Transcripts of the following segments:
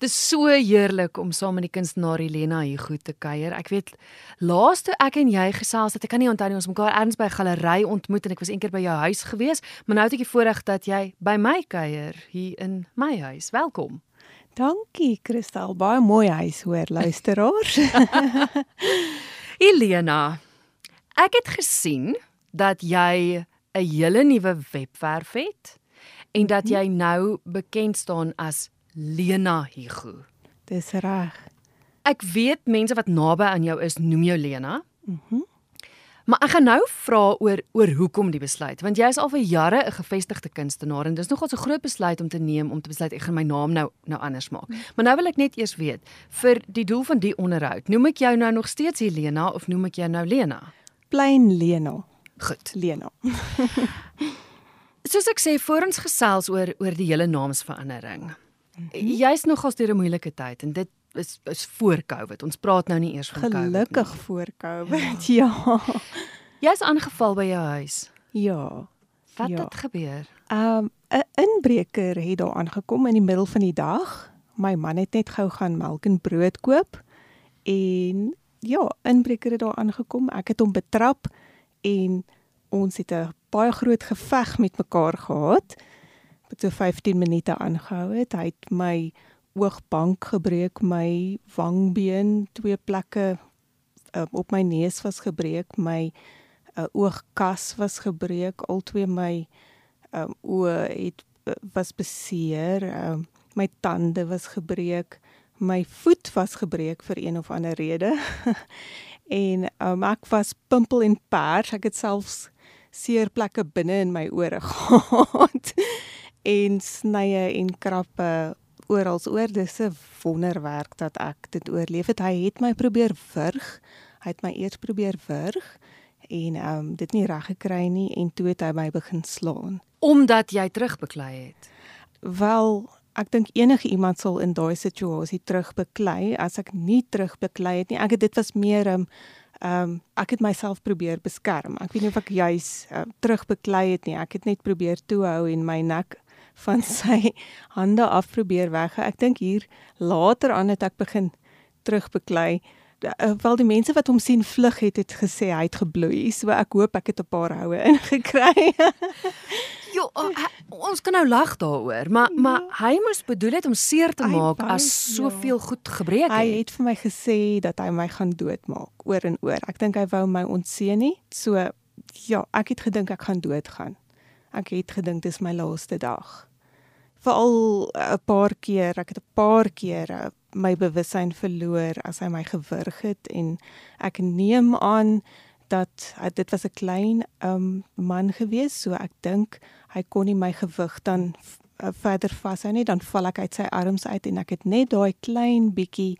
Dis so heerlik om saam met die kunstenaar Helena hier goed te kuier. Ek weet laas toe ek en jy gesels het, ek kan nie onthou nie ons mekaar ergens by 'n galery ontmoet en ek was eendag by jou huis gewees, maar nou het ek die voorreg dat jy by my kuier hier in my huis. Welkom. Dankie Kristal, baie mooi huis hoor luisteraars. Helena, ek het gesien dat jy 'n hele nuwe webwerf het en dat mhm. jy nou bekend staan as Lena Hugo. Dis reg. Ek weet mense wat naby aan jou is noem jou Lena. Mhm. Mm maar ek gaan nou vra oor oor hoekom die besluit want jy is al vir jare 'n gevestigde kunstenaar en dis nogal so 'n groot besluit om te neem om te besluit ek gaan my naam nou nou anders maak. Mm. Maar nou wil ek net eers weet vir die doel van die onderhoud, noem ek jou nou nog steeds Helena of noem ek jou nou Lena? Plain Lena. Goed, Lena. Soos ek sê, voor ons gesels oor oor die hele naamsverandering. -hmm. Jy's nogal deur 'n moeilike tyd en dit is is voor Covid. Ons praat nou nie eers van Gelukkig Covid nie. Gelukkig voor Covid. Ja. Jy's aangeval by jou huis. Ja. Wat ja. het gebeur? Um 'n inbreker het daar aangekom in die middel van die dag. My man het net gou gaan melk en brood koop en ja, inbreker het daar aangekom. Ek het hom betrap en ons het 'n baie groot geveg met mekaar gehad wat so 15 minute aangehou het. Hy het my oogbank gebreek, my wangbeen, twee plekke uh, op my neus was gebreek, my uh, oogkas was gebreek, al twee my um, oë het uh, was beseer, um, my tande was gebreek, my voet was gebreek vir een of ander rede. en um, ek was pimpel en pers, ek het selfs seer plekke binne in my ore gehad en snye en krappe oral oor dis 'n wonderwerk dat ek dit oorleef het. Hy het my probeer wurg. Hy het my eers probeer wurg en ehm um, dit nie reg gekry nie en toe het hy my begin slaan omdat jy terugbeklei het. Wel, ek dink enige iemand sal in daai situasie terugbeklei as ek nie terugbeklei het nie. Ek het dit was meer 'n um, ehm um, ek het myself probeer beskerm. Ek weet nie of ek juis uh, terugbeklei het nie. Ek het net probeer toehou en my nek van sy hande af probeer weg. Ek dink hier later aan het ek begin terugbeklei. Eh, wel die mense wat hom sien vlug het het gesê hy het gebloei. So ek hoop ek het 'n paar houe ingekry. Jo, oh, ons kan nou lag daaroor, maar ja. maar hy moes bedoel het om seer te maak as soveel ja. goed gebreek het. Hy het vir my gesê dat hy my gaan doodmaak oor en oor. Ek dink hy wou my ontseën nie. So ja, ek het gedink ek gaan doodgaan. Ek het gedink dis my laaste dag veral 'n paar keer, ek het 'n paar keer uh, my bewussyn verloor as hy my gewurg het en ek neem aan dat uh, dit was 'n klein um, man gewees, so ek dink hy kon nie my gewig dan uh, verder vashou nie, dan val ek uit sy arms uit en ek het net daai klein bietjie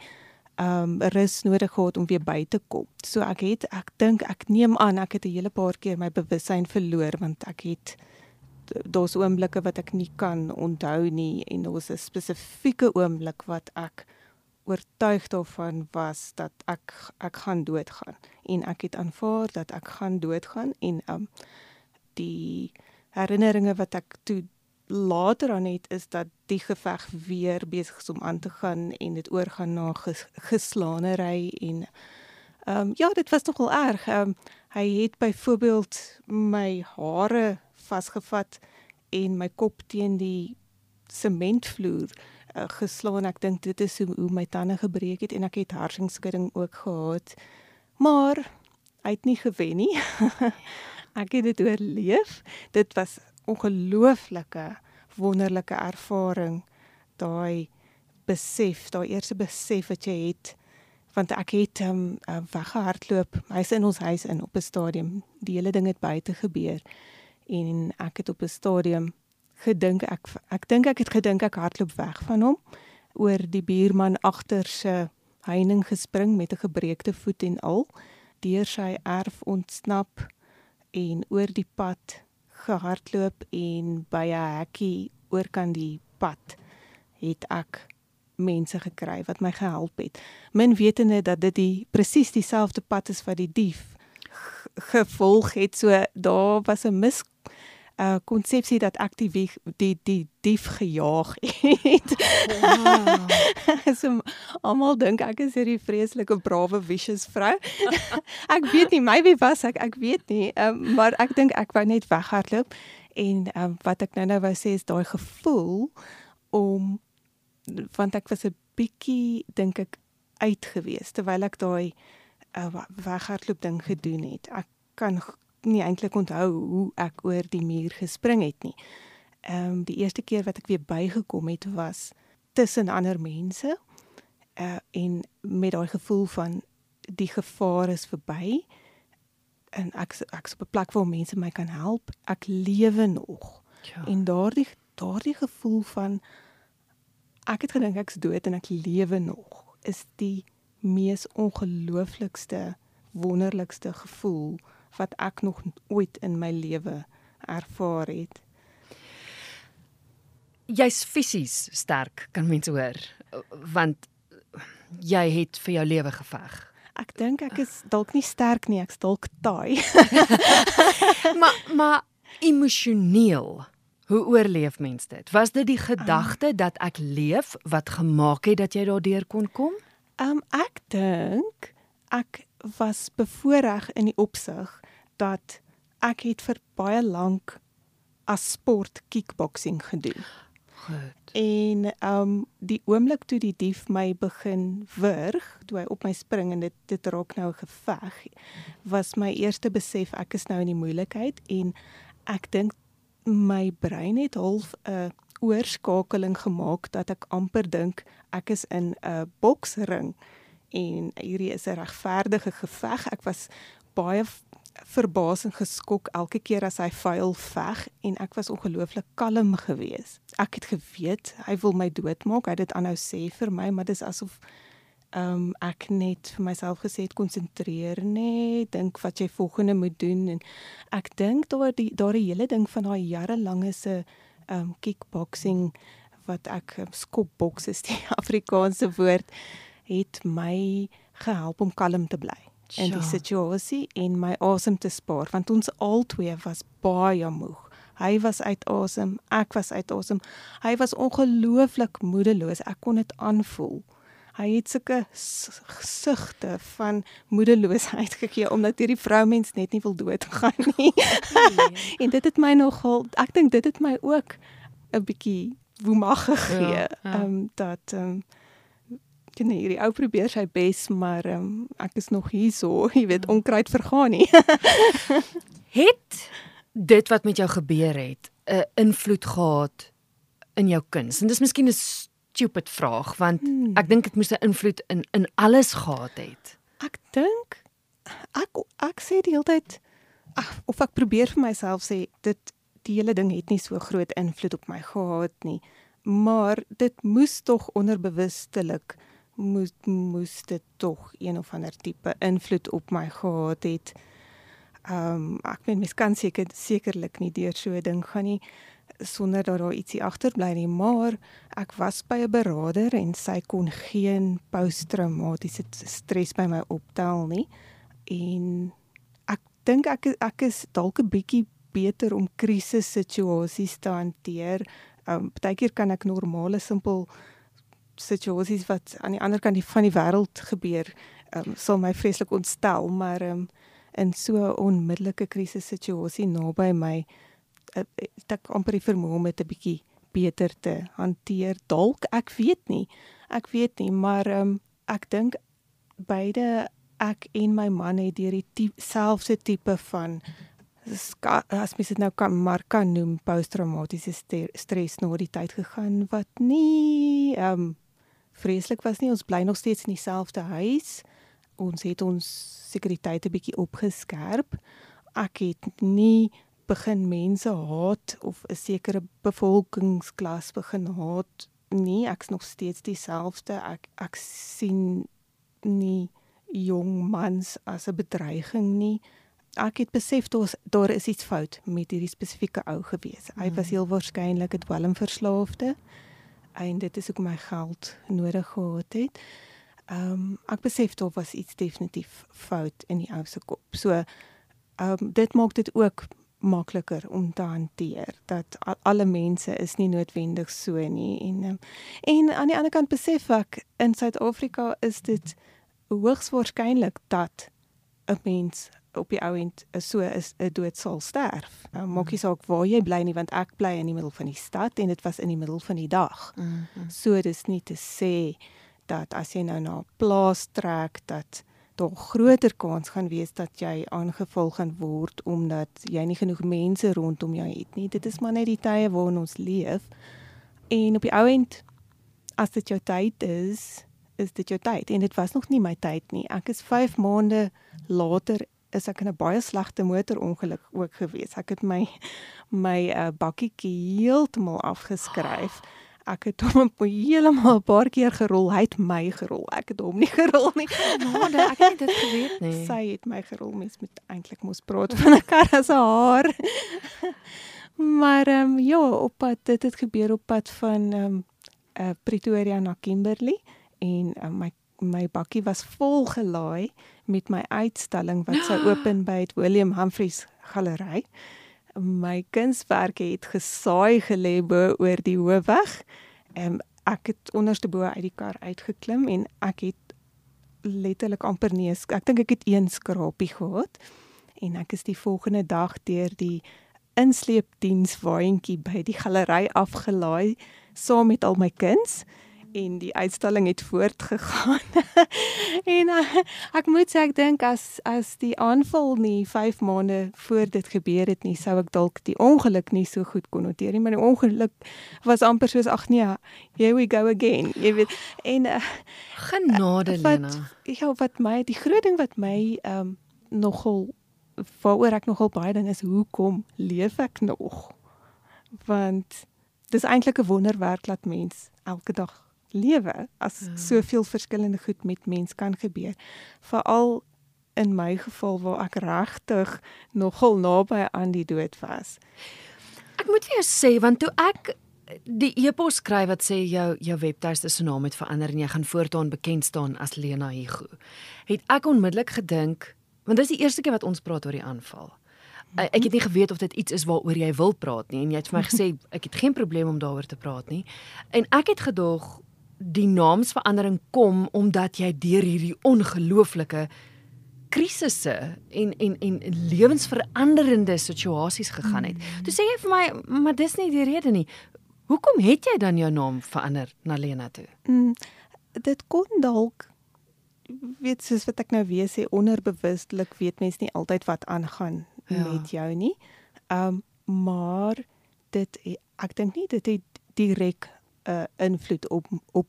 um rus nodig gehad om weer by te kom. So ek het ek dink ek neem aan ek het 'n hele paar keer my bewussyn verloor want ek het daar's oomblikke wat ek nie kan onthou nie en daar's 'n spesifieke oomblik wat ek oortuig daarvan was dat ek ek gaan doodgaan. En ek het aanvaar dat ek gaan doodgaan en um die herinneringe wat ek toe later aan het is dat die geveg weer besig is om aan te gaan en dit oorgaan na ges, geslaanery en um ja dit was nogal erg. Um hy het byvoorbeeld my hare vasgevat en my kop teen die sementvloer uh, geslaan. Ek dink dit is hoe, hoe my tande gebreek het en ek het harsingskudding ook gehad. Maar hy het nie gewen nie. ek het dit oorleef. Dit was ongelooflike wonderlike ervaring daai besef, daai eerste besef wat jy het want ek het um, uh, weggehardloop. Hy's in ons huis in op 'n stadium. Die hele ding het buite gebeur en ek het op 'n stadium gedink ek ek dink ek het gedink ek hardloop weg van hom oor die buurman agter se heining gespring met 'n gebreekte voet en al deur sy erf ontsnap en oor die pad gehardloop en by 'n hekkie oor kan die pad het ek mense gekry wat my gehelp het. Min wetende dat dit die presies dieselfde pad is wat die dief gevolg het so daar was 'n mis uh konsepsie dat ek die die die dief gejaag het. Wow. so almal dink ek is hierdie vreeslike brawe vicious vrou. ek weet nie, maybe was ek, ek weet nie, um, maar ek dink ek wou net weghardloop en um, wat ek nou-nou wou sê is daai gevoel om want ek was 'n bietjie dink ek uit gewees terwyl ek daai uh, weghardloop ding gedoen het. Ek kan nie eintlik onthou hoe ek oor die muur gespring het nie. Ehm um, die eerste keer wat ek weer bygekom het was tussen ander mense uh en met daai gevoel van die gevaar is verby en ek ek op 'n plek waar mense my kan help. Ek lewe nog. Ja. En daardie daardie gevoel van ek het gedink ek's dood en ek lewe nog is die mees ongelooflikste wonderlikste gevoel wat ek nog ooit in my lewe ervaar het. Jy's fisies sterk, kan mense hoor, want jy het vir jou lewe geveg. Ek dink ek is dalk nie sterk nie, ek's dalk taai. maar maar emosioneel Hoe oorleef mens dit? Was dit die gedagte um, dat ek leef wat gemaak het dat jy daardeur kon kom? Um ek dink ek was bevoorreg in die opsig dat ek het vir baie lank as sport kickboxing gedoen. Goed. En um die oomblik toe die dief my begin wurg, toe hy op my spring en dit dit raak nou geveg, was my eerste besef ek is nou in die moeilikheid en ek dink my brein het half 'n oorskakeling gemaak dat ek amper dink ek is in 'n boksring en hierdie is 'n regverdige geveg. Ek was baie verbaas en geskok elke keer as hy vuil veg en ek was ongelooflik kalm geweest. Ek het geweet hy wil my doodmaak. Hy het dit aanhou sê vir my, maar dis asof ehm um, ek net vir myself gesê het konsentreer net, dink wat jy volgende moet doen en ek dink daar die daar die hele ding van daai jarelange se ehm um, kickboxing wat ek um, skopboks is die Afrikaanse woord het my gehelp om kalm te bly in die situasie en my asem te spaar want ons albei was baie moeg. Hy was uit asem, ek was uit asem. Hy was ongelooflik moedeloos. Ek kon dit aanvoel hy het sulke gesugte van moedeloosheid gegee omdat hierdie vroumens net nie wil doodgaan nie. en dit het my nogal ek dink dit het my ook 'n bietjie woemag gegee. Ja, ja. Ehm ja, um, dat ehm um, jy nee, hierdie ou probeer sy bes, maar ehm um, ek is nog hier so, jy weet, ja. onkruid vergaan nie. het dit wat met jou gebeur het 'n invloed gehad in jou kuns? En dis miskien 'n stupid vraag want hmm. ek dink dit moes 'n invloed in in alles gehad het. Ek dink ek ek sê die hele tyd of ek probeer vir myself sê dit die hele ding het nie so groot invloed op my gehad nie. Maar dit moes tog onderbewustelik moes moes dit tog een of ander tipe invloed op my gehad het. Ehm um, ek meen mens kan seker sekerlik nie deur so 'n ding gaan nie sonder dat daar ietsie agterbly nie, maar ek was by 'n beraader en sy kon geen posttraumatiese stres by my optel nie. En ek dink ek ek is dalk 'n bietjie beter om krisissituasies te hanteer. Um partykeer kan ek normale simpel situasies wat aan die ander kant van die wêreld gebeur, um sal my vreeslik ontstel, maar um in so 'n onmiddellike krisissituasie naby my het ek amper die vermoë om dit 'n bietjie beter te hanteer. Dalk, ek weet nie. Ek weet nie, maar ehm um, ek dink beide ek en my man het deur die selfde tipe van as mens dit nou kan maar kan noem posttraumatiese stres na die tyd gegaan wat nie ehm um, vreeslik was nie. Ons bly nog steeds in dieselfde huis. Ons het ons sekuriteit 'n bietjie opgeskerp. Ek het nie begin mense haat of 'n sekere bevolkingsklas begin haat nie ek's nog steeds dieselfde ek ek sien nie jong mans as 'n bedreiging nie. Ek het besef daar daar is iets fout met hierdie spesifieke ou gewees. Hy was mm. heel waarskynlik 'n dwelmverslaafde en dit is ook my geld nodig gehad het. Ehm um, ek besef daar was iets definitief fout in die ou se kop. So ehm um, dit maak dit ook makliker om te hanteer dat alle mense is nie noodwendig so nie en um, en aan die ander kant besef ek in Suid-Afrika is dit hoogs waarskynlik dat 'n mens op die ou end so is 'n dood sal sterf. Um, maak nie saak waar jy bly nie want ek bly in die middel van die stad en dit was in die middel van die dag. Mm -hmm. So dis nie te sê dat as jy nou na 'n plaas trek dat daar groter kans gaan wees dat jy aangeval gaan word omdat jy nie genoeg mense rondom jou het nie. Dit is maar net die tye waarin ons leef. En op die ou end as dit jou tyd is, is dit jou tyd en dit was nog nie my tyd nie. Ek is 5 maande later is ek in 'n baie slegte motorongeluk ook gewees. Ek het my my uh, bakkietjie heeltemal afgeskryf. Oh ek het hom heeltemal 'n paar keer gerol. Hy het my gerol. Ek het hom nie gerol nie. Nou, ek het dit geweet nie. Sy het my gerol. Mens moet eintlik mos praat van 'n kar as 'n haar. maar ehm um, ja, op pad dit het gebeur op pad van ehm um, uh, Pretoria na Kimberley en uh, my my bakkie was vol gelaai met my uitstalling wat sou open by het William Humphreys galery my kunswerke het gesaai gelê bo oor die hoofweg. Ehm ek het onderste bo uit die kar uitgeklim en ek het letterlik amper nie ek dink ek het een skrapie gehad en ek is die volgende dag deur die insleepdiens waantjie by die galery afgelaai saam met al my kuns en die uitstalling het voortgegaan. en uh, ek moet sê ek dink as as die aanval nie 5 maande voor dit gebeur het nie, sou ek dalk die ongeluk nie so goed kon noteer nie, maar die ongeluk was amper soos ag nee, here we go again. Jy weet en uh, genade Lena. Ja, wat my die groot ding wat my ehm um, nogal waaroor ek nogal baie ding is hoekom leef ek nog? Want dis eintlik 'n wonderwerk dat mens elke dag lewe as ja. soveel verskillende goed met mens kan gebeur. Veral in my geval waar ek regtig nogal naby aan die dood was. Ek moet vir jou sê want toe ek die e-pos skryf wat sê jou jou webtuiste se naam het verander en jy gaan voortaan bekend staan as Lena Hugo. Het ek onmiddellik gedink want dis die eerste keer wat ons praat oor die aanval. Ek het nie geweet of dit iets is waaroor jy wil praat nie en jy het vir my gesê ek het geen probleem om daaroor te praat nie. En ek het gedog die naamsverandering kom omdat jy deur hierdie ongelooflike krisisse en en en lewensveranderende situasies gegaan het. Mm. Toe sê jy vir my, maar dis nie die rede nie. Hoekom het jy dan jou naam verander na Lena toe? Mm, dit kon dalk weet soos wat ek nou weer sê onderbewustelik weet mens nie altyd wat aangaan ja. met jou nie. Ehm um, maar dit ek dink nie dit het direk 'n uh, invloed op op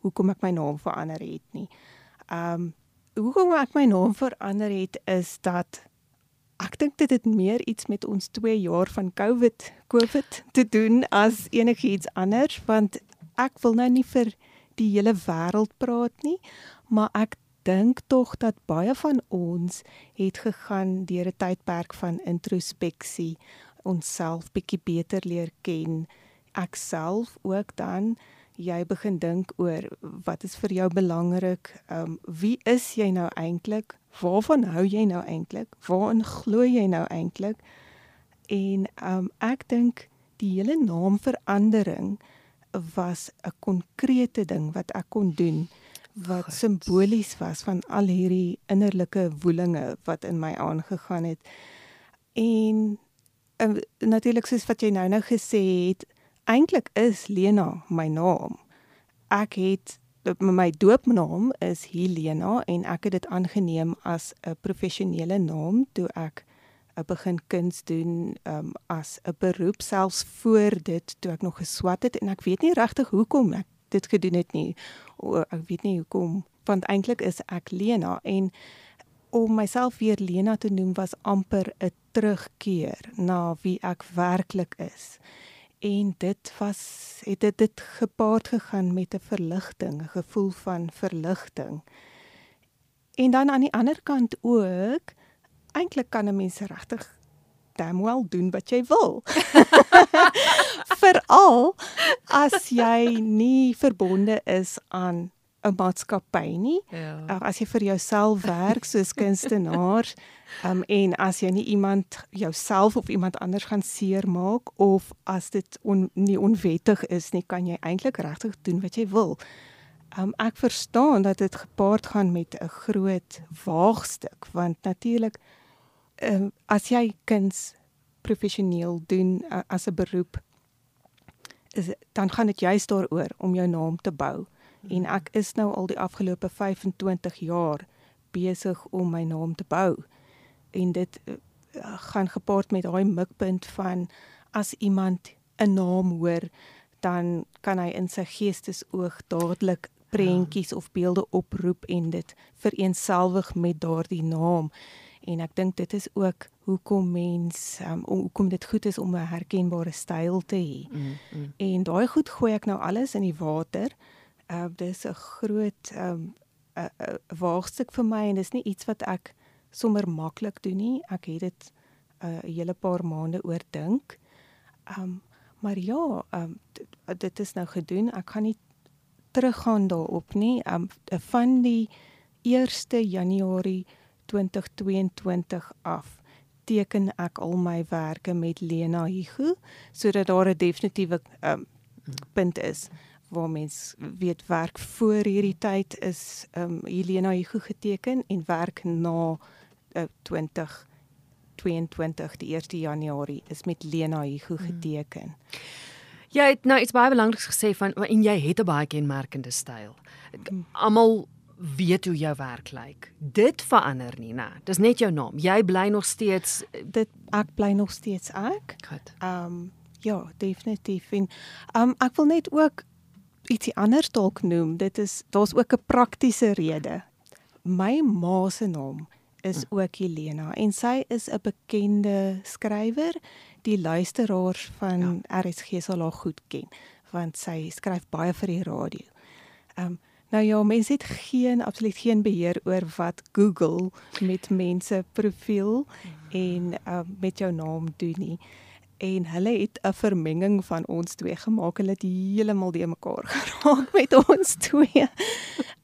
hoekom ek my naam verander het nie. Um hoekom ek my naam verander het is dat ek dink dit het meer iets met ons 2 jaar van COVID COVID te doen as enigiets anders want ek wil nou nie vir die hele wêreld praat nie, maar ek dink tog dat baie van ons het gegaan deur 'n tydperk van introspeksie, onsself bietjie beter leer ken ek self ook dan jy begin dink oor wat is vir jou belangrik? Ehm um, wie is jy nou eintlik? Waarvan hou jy nou eintlik? Waarin glo jy nou eintlik? En ehm um, ek dink die hele naamverandering was 'n konkrete ding wat ek kon doen wat simbolies was van al hierdie innerlike woelinge wat in my aangegaan het. En um, natuurlik soos wat jy nou nou gesê het, eintlik is Lena my naam. Ek het my doopnaam is Helena en ek het dit aangeneem as 'n professionele naam toe ek begin kuns doen um, as 'n beroep selfs voor dit toe ek nog geswat het en ek weet nie regtig hoekom ek dit gedoen het nie. O, ek weet nie hoekom want eintlik is ek Lena en om myself weer Lena te noem was amper 'n terugkeer na wie ek werklik is en dit was het dit, dit gepaard gegaan met 'n verligting, 'n gevoel van verligting. En dan aan die ander kant ook, eintlik kan 'n mens regtig damn well doen wat jy wil. Veral as jy nie verbonde is aan 'n maatskappy nie. Ja. Uh, as jy vir jouself werk soos kunstenaar, um, en as jy nie iemand jouself of iemand anders gaan seermaak of as dit on, nie onwettig is nie, kan jy eintlik regtig doen wat jy wil. Um, ek verstaan dat dit gepaard gaan met 'n groot waagstuk want natuurlik um, as jy kuns professioneel doen uh, as 'n beroep is dan gaan dit juist daaroor om jou naam te bou. En ek is nou al die afgelope 25 jaar besig om my naam te bou. En dit uh, gaan gepaard met daai mikpunt van as iemand 'n naam hoor, dan kan hy in sy geestesoog dadelik prentjies of beelde oproep en dit vereenselwig met daardie naam. En ek dink dit is ook hoekom mens um, hoekom dit goed is om 'n herkenbare styl te hê. Mm, mm. En daai goed gooi ek nou alles in die water. Uh dis 'n groot um 'n uh, uh, waagstuk vir my en dis nie iets wat ek sommer maklik doen nie. Ek het dit 'n uh, hele paar maande oor dink. Um maar ja, um dit, dit is nou gedoen. Ek gaan nie teruggaan daarop nie. Um van die 1 Januarie 2022 af teken ek al my werke met Lena Hugo sodat daar 'n definitiewe um, punt is waar mens weet werk voor hierdie tyd is um, Helena Hugo geteken en werk na uh, 2022 die 1 Januarie is met Lena Hugo hmm. geteken. Jy het nou iets baie belangriks gesê van en jy het 'n baie kenmerkende styl. Hmm. Almal weet hoe jou werk lyk. Dit verander nie, né? Dis net jou naam. Jy bly nog steeds dit ek bly nog steeds ek. Goed. Ehm um, ja, definitief. En ehm um, ek wil net ook ietsie anders dalk noem. Dit is daar's ook 'n praktiese rede. My ma se naam is hm. ook Helena en sy is 'n bekende skrywer. Die luisteraars van ja. RSG sal haar goed ken want sy skryf baie vir die radio. Ehm um, Nou ja, mense het geen absoluut geen beheer oor wat Google met mense profiel en uh, met jou naam doen nie. En hulle het 'n vermenging van ons twee gemaak. Hulle het heeltemal die mekaar geraak met ons twee.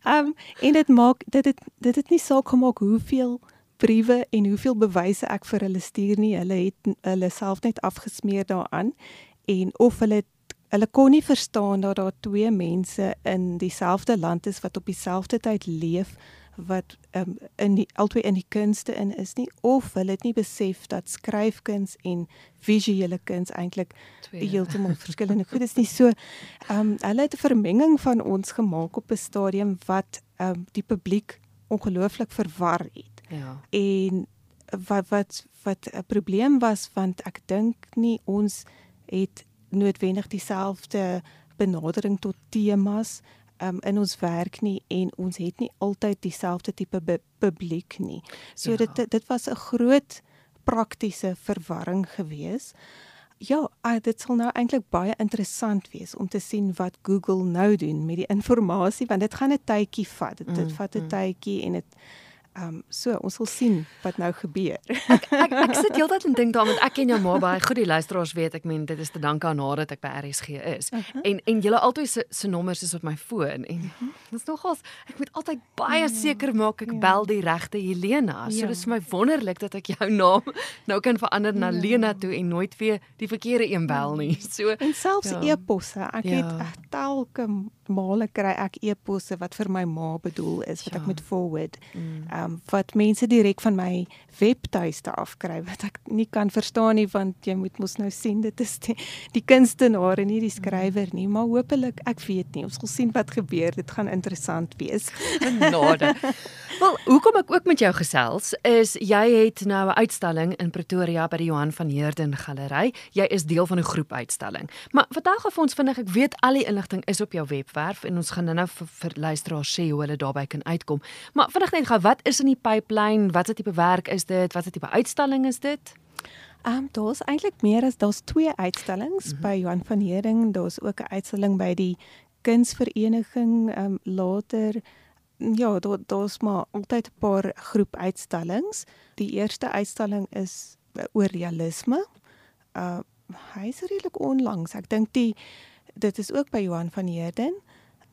Um en dit maak dit het dit het nie saak gemaak hoeveel briewe en hoeveel bewyse ek vir hulle stuur nie. Hulle het hulle self net afgesmeer daaraan en of hulle Hulle kon nie verstaan dat daar twee mense in dieselfde land is wat op dieselfde tyd leef wat um, in die albei in die kunste in is nie of hulle het nie besef dat skryfkuns en visuele kuns eintlik heeltemal verskillende goed is nie so ehm um, hulle het 'n vermenging van ons gemaak op 'n stadium wat ehm um, die publiek ongelooflik verwar het. Ja. En wat wat wat 'n probleem was want ek dink nie ons het noodwendig dieselfde benadering tot temas um, in ons werk nie en ons het nie altyd dieselfde tipe publiek nie. So ja. dit dit was 'n groot praktiese verwarring gewees. Ja, dit sal nou eintlik baie interessant wees om te sien wat Google nou doen met die inligting want dit gaan 'n tydjie vat. Dit, dit mm, vat 'n mm. tydjie en dit Ehm um, so ons sal sien wat nou gebeur. ek ek, ek sit heeltyd en dink daaroor want ek ken jou ma baie goed. Die luisteraars weet ek meen dit is te danke aan haar dat ek by RSG is. Uh -huh. En en julle altyd se se nommers is op my foon en uh -huh. dis nogals ek moet altyd baie ja, seker maak ek ja. bel die regte Helena. So ja. dis vir my wonderlik dat ek jou naam nou kan verander na ja. Lena toe en nooit weer die verkeerde een bel nie. So en selfs ja. e-posse. Ek ja. het telke male kry ek e-posse wat vir my ma bedoel is wat ja. ek moet forward. Mm. Um, um, wat mense direk van my webtuiste afkry wat ek nie kan verstaan nie want jy moet mos nou sien dit is die, die kunstenaar en nie die skrywer nie maar hopelik ek weet nie ons sal sien wat gebeur dit gaan interessant wees genade wel hoekom ek ook met jou gesels is jy het nou 'n uitstalling in Pretoria by die Johan van Heerden galery jy is deel van 'n groep uitstalling maar vertel gou vir ons vinnig ek weet al die inligting is op jou webwerf en ons gaan nou vir, vir luisteraars sê hoe hulle daarbey kan uitkom maar vinnig net gou wat is in die pipeline wat se tipe werk is dit wat se tipe uitstalling is dit Ehm um, daar's eintlik meer as daar's twee uitstallings mm -hmm. by Johan van Heerden. Daar's ook 'n uitstalling by die Kunsvereniging ehm um, later. Ja, daar daar's maar altyd 'n paar groep uitstallings. Die eerste uitstalling is oor realisme. Uh hy is redelik onlangs. Ek dink die dit is ook by Johan van Heerden.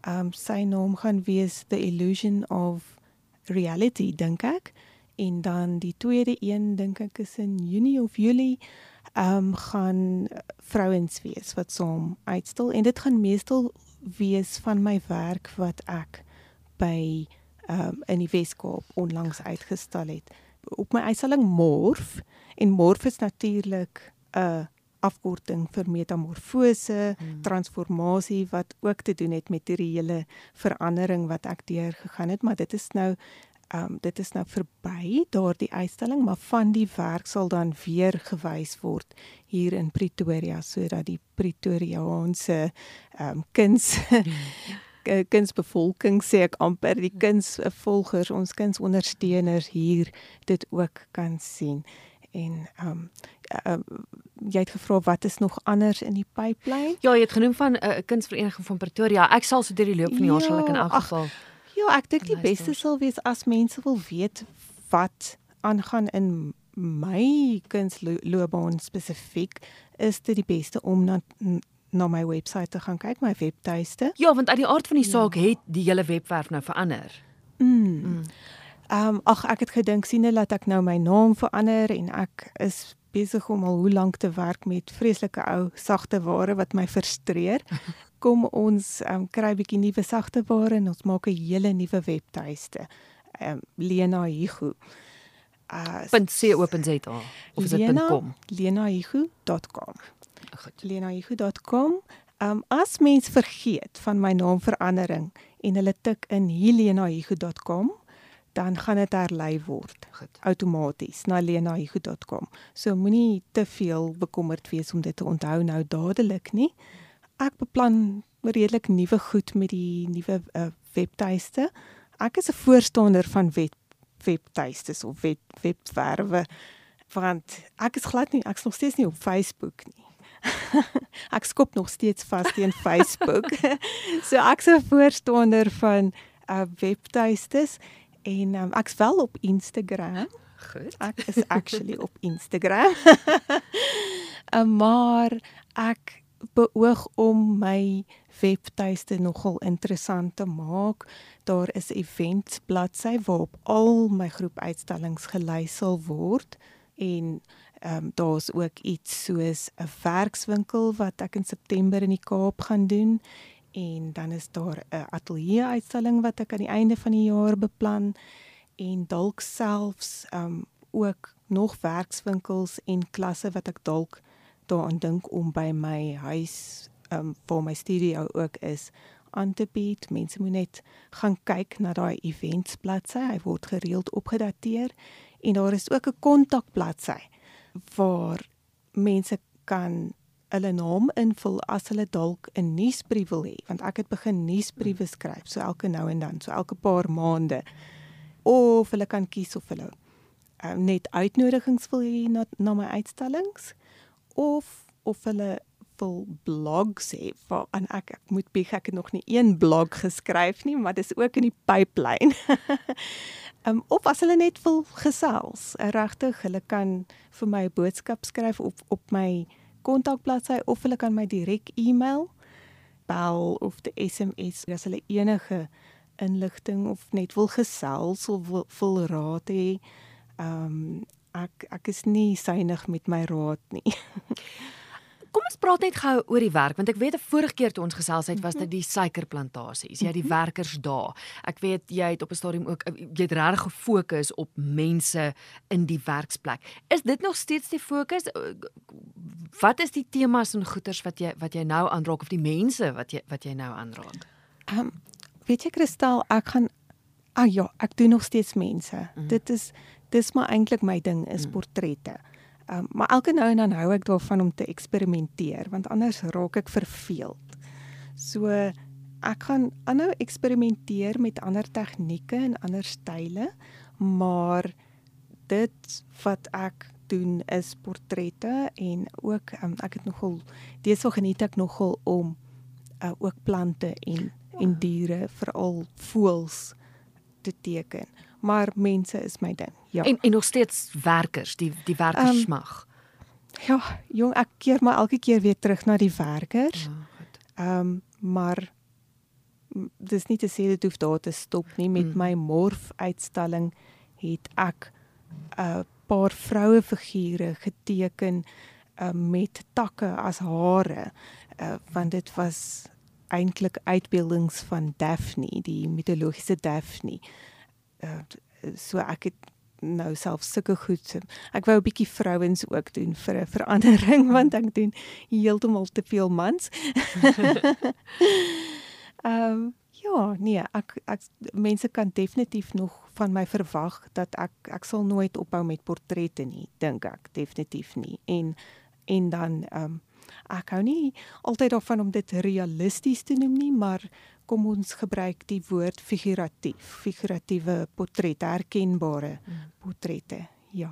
Um, sy naam gaan wees The Illusion of Reality dink ek. En dan die tweede een dink ek is in Junie of Julie um, gaan vrouens wees wat saam uitstal en dit gaan meestal wees van my werk wat ek by um, in die Weskaap onlangs uitgestal het. Op my uitstalling Morf en Morf is natuurlik 'n afkorting vir metamorfose, hmm. transformasie wat ook te doen het met hierdie hele verandering wat ek deur gegaan het, maar dit is nou ehm um, dit is nou verby daardie uitstalling, maar van die werk sal dan weer gewys word hier in Pretoria sodat die Pretoriaanse ehm um, kuns kunsbevolking sê ek amper die kunsvolgers, ons kunsondersteuners hier dit ook kan sien. En ehm um, uh, jy het gevra wat is nog anders in die pipeline? Ja, jy het genoem van 'n uh, kunsvereniging van Pretoria. Ek sal so deur die loop van die jaar ja, sal ek in elk geval ach, Ja, ek dink die beste sal wees as mense wil weet wat aangaan in my kunsloopbaan spesifiek, is dit die beste om na na my webwerf te gaan kyk, my webtuiste. Ja, want uit die aard van die ja. saak ja. het die hele webwerf nou verander. Mm. mm. Ehm um, ag ek het gedink sien net dat ek nou my naam verander en ek is besig om al hoe lank te werk met vreeslike ou sagte ware wat my frustreer. kom ons um, kry 'n bietjie nuwe sagte ware en ons maak 'n hele nuwe webtuiste. Ehm um, Lena Higu. Uh .co.za of is dit .com? lenahigu.com. Goed. lenahigu.com. Ehm um, as mens vergeet van my naamverandering en hulle tik in helenahigu.com dan gaan dit herlei word outomaties na lenahigu.com. So moenie te veel bekommerd wees om dit te onthou nou dadelik nie ek beplan redelik nuwe goed met die nuwe uh, webtuiste. Ek is 'n voorstander van web webtuistes of web webwerwe want ek is glad nie ek is nog steeds nie op Facebook nie. ek skop nog steeds vas teen Facebook. so ek's 'n voorstander van uh, webtuistes en um, ek's wel op Instagram. Goed. Ek is actually op Instagram. uh, maar ek beoog om my webtuiste nogal interessant te maak. Daar is 'n events bladsy waarop al my groep uitstallings gelys sal word en ehm um, daar's ook iets soos 'n werkswinkel wat ek in September in die Kaap gaan doen en dan is daar 'n ateljee uitstalling wat ek aan die einde van die jaar beplan en dalk selfs um, ook nog werkswinkels en klasse wat ek dalk daaraan dink om by my huis um, waar my studio ook is aan te bied. Mense moet net gaan kyk na daai events bladsy. Hy word gereeld opgedateer en daar is ook 'n kontakbladsy waar mense kan hulle naam invul as hulle dalk 'n nuusbrief wil hê want ek het begin nuusbriewe skryf so elke nou en dan so elke paar maande of hulle kan kies of hulle uh, net uitnodigings wil hê na, na my uitstallings of of hulle wil blogs hê waar aan ek ek moet bieg ek het nog nie een blog geskryf nie maar dis ook in die pipeline. Um, of as hulle net wil gesels, regtig, hulle kan vir my 'n boodskap skryf op op my kontakbladsy of hulle kan my direk e-mail, bel of die SMS as hulle enige inligting of net wil gesels of wil, wil raad hê. Ehm um, ek ek is nie synig met my raad nie. Kom ons praat net gou oor die werk want ek weet 'n vorige keer toe ons gesels het was dit die suikerplantasies. Jy het die mhm. werkers daar. Ek weet jy het op 'n stadium ook jy het reg gefokus op mense in die werksplek. Is dit nog steeds die fokus? Wat is die temas en goeters wat jy wat jy nou aanraak of die mense wat jy wat jy nou aanraak? Ehm um, weet jy Kristal, ek gaan Ah ja, ek doen nog steeds mense. Mm. Dit is dis maar eintlik my ding is mm. portrette. Um, maar elke nou en dan hou ek daarvan om te eksperimenteer want anders raak ek verveeld. So ek gaan aanhou eksperimenteer met ander tegnieke en ander style, maar dit wat ek doen is portrette en ook um, ek het nogal deesdae geniet ek nogal om uh, ook plante en en diere veral voëls te teken maar mense is my ding. Ja. En en nog steeds werkers, die die werkers um, mag. Ja, jong, ek keer maar elke keer weer terug na die werkers. Ja. Ehm um, maar dis nie te sê dit hoef daar te stop nie met mm. my morf uitstalling het ek 'n uh, paar vroue figure geteken uh, met takke as hare uh, want dit was eintlik uitbeeldings van Daphne die mitologiese Daphne uh, so ek het nou self sulke goed. Ek wou 'n bietjie vrouens ook doen vir 'n verandering want ek doen heeltemal te veel mans. Ehm um, ja, nee, ek ek mense kan definitief nog van my verwag dat ek ek sal nooit ophou met portrette nie, dink ek, definitief nie. En en dan ehm um, ek hou nie altyd daarvan om dit realisties te noem nie, maar kom ons gebruik die woord figuratief, figuratiewe portrette, herkenbare mm. portrette. Ja.